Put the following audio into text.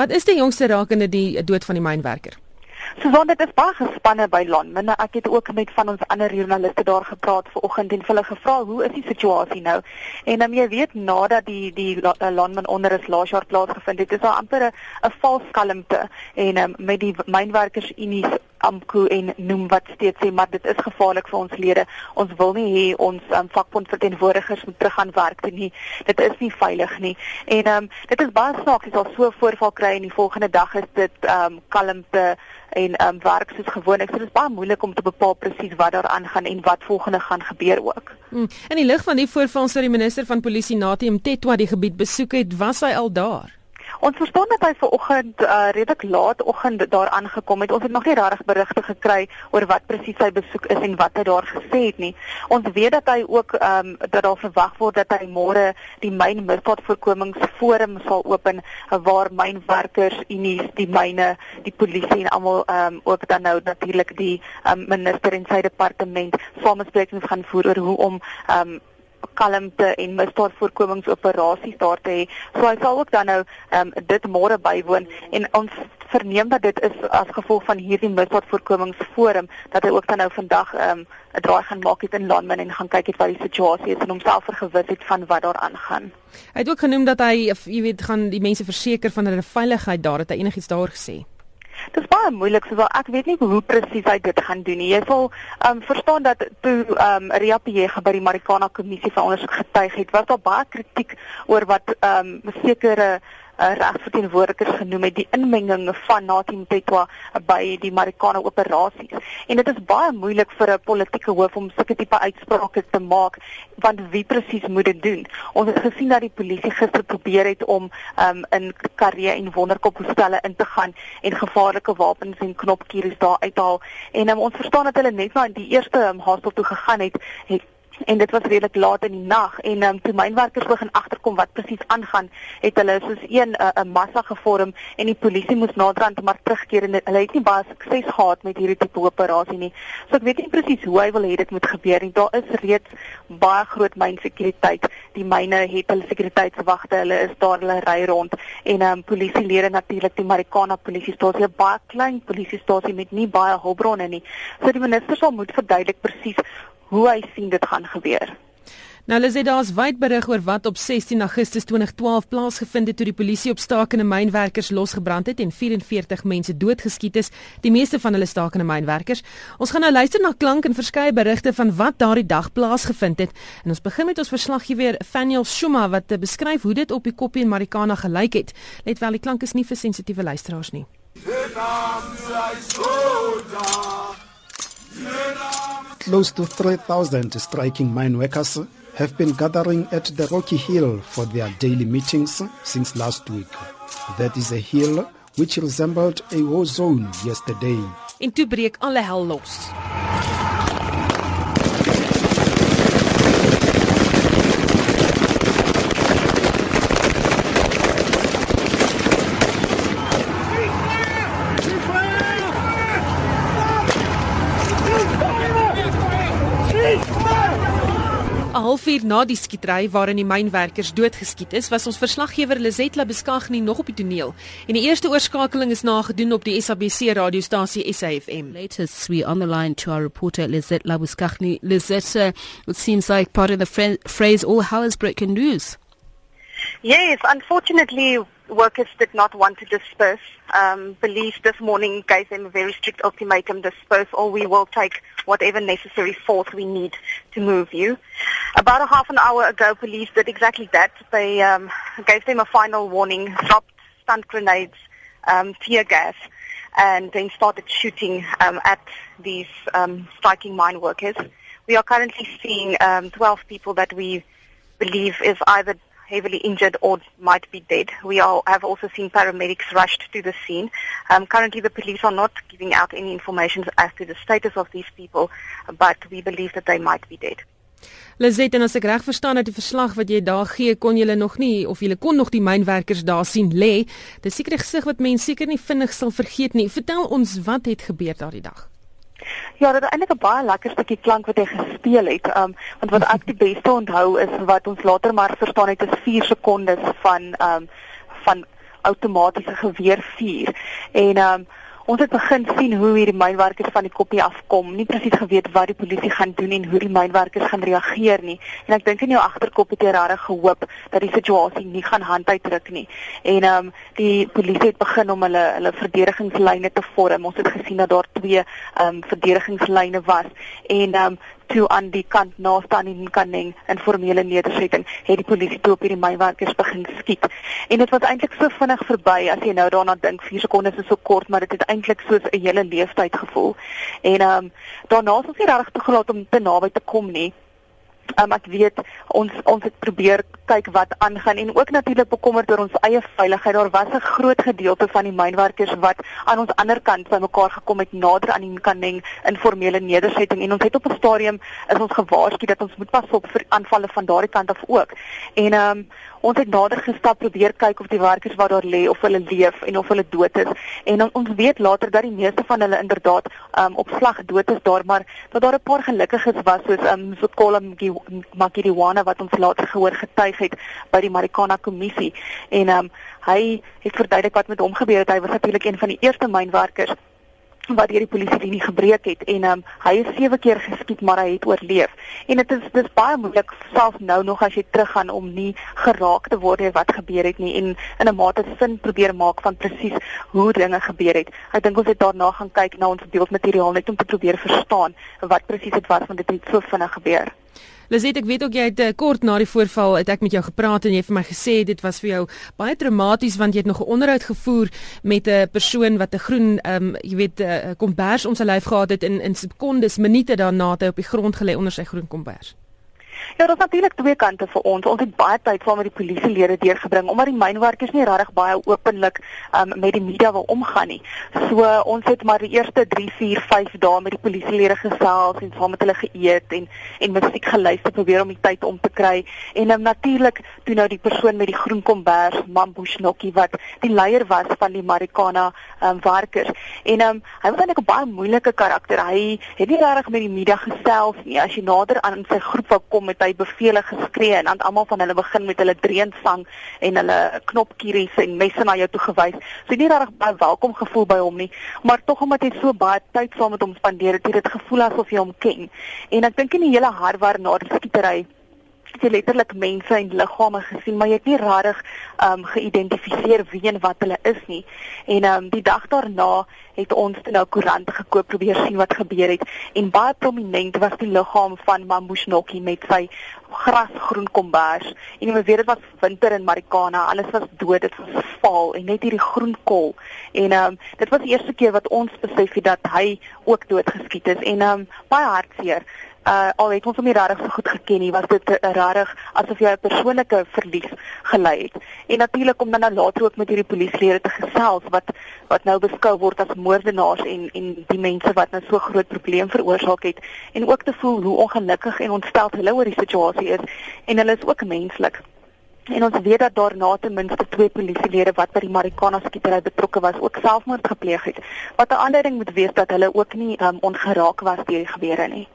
Wat is die jongste rakende die dood van die mynwerker? Susan, dit is baie gespanne by Lonmin. Ek het ook met van ons ander joernaliste daar gepraat vanoggend en hulle gevra hoe is die situasie nou? En um, jy weet nadat die die Lonmin onder is laas jaar plaasgevind het, is daar amper 'n vals kalmte en um, met die mynwerkers unies AMKU en noem wat steeds sê maar dit is gevaarlik vir ons lede. Ons wil nie hê ons um, vakbond verteenwoordigers moet terug aan werk toe nie. Dit is nie veilig nie. En ehm um, dit is baie snaaks as al so voorval kry en die volgende dag is dit ehm um, kalmte en ehm um, werk soos gewoonlik. So dit is baie moeilik om te bepaal presies wat daar aangaan en wat volgende gaan gebeur ook. Hmm. In die lig van die voorval sou die minister van polisie Natie Mtetwa die gebied besoek het, was hy al daar? Ons verstaan dat hy ver oggend uh, redelik laat oggend daar aangekom het. Ons het nog nie regtig berigte gekry oor wat presies sy besoek is en wat hy daar gesê het nie. Ons weet dat hy ook ehm um, dat daar verwag word dat hy môre die myn misdaadvoorkomingsforum sal open waar mynwerkers, unies, die myne, die polisie en almal ehm um, ook dan nou natuurlik die um, minister en sy departement samesprekings gaan voer oor hoe om ehm um, kalmte en misdaadvoorkomingsoperasies daar te hê. So hy sal ook dan nou ehm um, dit môre bywoon en ons verneem dat dit is as gevolg van hierdie misdaadvoorkomingsforum dat hy ook dan nou vandag ehm um, 'n draai gaan maak het in Landman en gaan kyk het wat die situasie is en homself vergewis het van wat daar aangaan. Hy het ook genoem dat hy jy weet gaan die mense verseker van hulle veiligheid daar het hy enigiets daaroor gesê. Dit is baie moeilik sowel ek weet nie hoe presies hy dit gaan doen nie. Jy sal ehm um, verstaan dat toe ehm um, Ria Pege by die Marikana kommissie van ondersoek getuig het, was daar baie kritiek oor wat ehm um, sekere uh, regsverteenwoordigers genoem het die inmenging van Natim Petwa by die Marikana operasies. En dit is baie moeilik vir 'n politieke hoof om sulke tipe uitsprake te maak want wie presies moet dit doen? Ons het gesien dat die polisie gister probeer het om um, in Karee en Wonderkop hostelle in te gaan en gevaarlike wapens en knopkieries daar uithaal. En um, ons verstaan dat hulle net na die eerste um, hostel toe gegaan het, het en dit was redelik laat in die nag en um, toe mynwerkers begin agterkom wat presies aangaan het hulle soos een 'n uh, 'n massa gevorm en die polisie moes naderhand maar terugkeer en hulle het nie baie sukses gehad met hierdie tipe operasie nie. So ek weet nie presies hoe hy wil hê dit moet gebeur nie. Daar is reeds baie groot mynsekuriteit die myne het hulle sekuriteitswagte hulle is daar hulle ry rond en um, polisielede natuurlik die Marikana polisiestasie 'n baie klein polisiestasie met nie baie hulpbronne nie. So die minister sal moet verduidelik presies hoe hy sien dit gaan gebeur. Nou hulle sê daar's wyd berig oor wat op 16 Augustus 2012 plaasgevind het toe die polisie op stakende mynwerkers losgebrand het en 44 mense doodgeskiet is, die meeste van hulle stakende mynwerkers. Ons gaan nou luister na klank en verskeie berigte van wat daardie dag plaasgevind het. En ons begin met ons verslaggewer Faniel Shuma wat beskryf hoe dit op die koppie in Marikana gelyk het. Let wel, die klank is nie vir sensitiewe luisteraars nie. Close to 3,000 striking mine workers have been gathering at the Rocky Hill for their daily meetings since last week. That is a hill which resembled a war zone yesterday. En toe alle hel los. Halfuur na die skietery waarin die mynwerkers doodgeskiet is, was ons verslaggewer Lizetla Beskagni nog op die toneel. En die eerste oorskakeling is nagedoen op die SABC radiostasie SAFM. Latest we on the line to our reporter Lizetla Beskagni. Lizetta, it seems like part of the phrase all hell is broken news. Yes, unfortunately workers did not want to disperse. Um, police this morning gave them a very strict ultimatum, disperse or we will take whatever necessary force we need to move you. About a half an hour ago, police did exactly that. They um, gave them a final warning, dropped stun grenades, um, tear gas, and then started shooting um, at these um, striking mine workers. We are currently seeing um, 12 people that we believe is either heavily injured or might be dead. We are, have also seen paramedics rushed to the scene. Um, currently, the police are not giving out any information as to the status of these people, but we believe that they might be dead. Lizet en as ek reg verstaan uit die verslag wat jy daar gee, kon jy nog nie of jy kon nog die mynwerkers daar sien lê. Dis seker 'n gesig wat mense seker nie vinnig sal vergeet nie. Vertel ons wat het gebeur daardie dag. Ja, dit is eintlik 'n baie lekker stukkie klank wat hy gespeel het. Um want wat ek die beste onthou is wat ons later maar verstaan het is 4 sekondes van um van outomatiese geweervuur en ehm um, Ons het begin sien hoe hierdie mynwerkers van die koppie afkom, nie presies geweet wat die polisie gaan doen en hoe die mynwerkers gaan reageer nie. En ek dink in jou agterkop het jy regtig gehoop dat die situasie nie gaan hand uitdruk nie. En ehm um, die polisie het begin om hulle hulle verdedigingslyne te vorm. Ons het gesien dat daar twee ehm um, verdedigingslyne was en ehm um, toe aan die kant naaste aan die kanning in formele nedersetting het die polisie toe op hierdie mynwerkers begin skiet. En dit was eintlik so vinnig verby as jy nou daarna dink 4 sekondes is so kort, maar dit het eintlik soos 'n hele leeftyd gevoel. En ehm um, daarna was ons nie regtig toegelaat om te naby te kom nie. Um, ek weet ons ons het probeer kyk wat aangaan en ook natuurlik bekommerd oor ons eie veiligheid. Daar was 'n groot gedeelte van die mynwerkers wat aan ons ander kant bymekaar gekom het nader aan die kanning informele nedersetting en ons het op 'n stadium is ons gewaarsku dat ons moet pas op vir aanvalle van daardie kant af ook. En ehm um, ons het nader gestap probeer kyk of die werkers wat daar lê of hulle leef en of hulle dood is. En dan ons weet later dat die meeste van hulle inderdaad um, op slag dood is daar, maar dat daar 'n paar gelukkiges was soos um so Kolm Makiriwana wat ons later gehoor getuig het by die Marikana kommissie. En um hy het verduidelik wat met hom gebeur het. Hy was natuurlik een van die eerste mynwerkers wat deur die polisie nie gebreek het en um, hy is sewe keer geskiet maar hy het oorleef. En dit is dis baie moeilik self nou nog as jy teruggaan om nie geraak te word deur wat gebeur het nie en in 'n mate sin probeer maak van presies hoe dinge gebeur het. Ek dink ons het daarna gaan kyk na ons beeldmateriaal net om te probeer verstaan wat presies dit was want dit het so vinnig gebeur. Liset, ek weet ook jy het uh, kort na die voorval het ek met jou gepraat en jy het vir my gesê dit was vir jou baie traumaties want jy het nog 'n onderhoud gevoer met 'n persoon wat 'n groen ehm um, jy weet 'n uh, kombers om sy lyf gehad het in in sekondes, minute daarna het hy op die grond gelê onder sy groen kombers. Ja, daar's natuurlik twee kante vir ons. Ons het baie tyd saam met die polisielede deurgebring omdat die mynwerkers nie regtig baie openlik um, met die media wil omgaan nie. So ons het maar die eerste 3, 4, 5 dae met die polisielede gesels en saam met hulle geëet en en musiek geluister probeer om die tyd om te kry. En um, natuurlik toe nou die persoon met die groen kombers, Mambushnoki wat die leier was van die Marikana um, werkers. En um, hy was eintlik 'n baie moeilike karakter. Hy het nie regtig met die media gesels nie. As jy nader aan sy groep wou kom met hy bevele geskree en dan almal van hulle begin met hulle dreunsang en hulle knopkieries en messe na jou toe gewys. So nie regtig baie welkom gevoel by hom nie, maar tog omdat hy so baie tyd saam met hom spandeer het, het dit gevoel asof jy hom ken. En ek dink in die hele harwar na die skietery het jy letterlik mense en liggame gesien, maar jy het nie regtig um geïdentifiseer wie en wat hulle is nie. En um die dag daarna het ons nou koerante gekoop probeer sien wat gebeur het en baie prominent was die liggaam van Mamushnoki met sy grasgroen kombers. En jy weet dit was winter in Marikana, alles was dood, dit was vaal en net hierdie groen kol. En um dit was die eerste keer wat ons besef het dat hy ook doodgeskiet is en um baie hartseer uh al het ons hom nie regtig so goed geken nie, was dit uh, regtig asof jy 'n persoonlike verlies gely het. En natuurlik om dan nou later ook met hierdie polisielede te gesels wat wat nou beskou word as moordenaars en en die mense wat nou so groot probleem veroorsaak het en ook te voel hoe ongelukkig en ontsteld hulle oor die situasie is en hulle is ook menslik. En ons weet dat daar na ten minste twee polisielede wat by die Marikana skietery betrokke was, ook selfmoord gepleeg het. Wat 'n ander ding moet wees dat hulle ook nie um, ongeraak was deur die gebeure nie.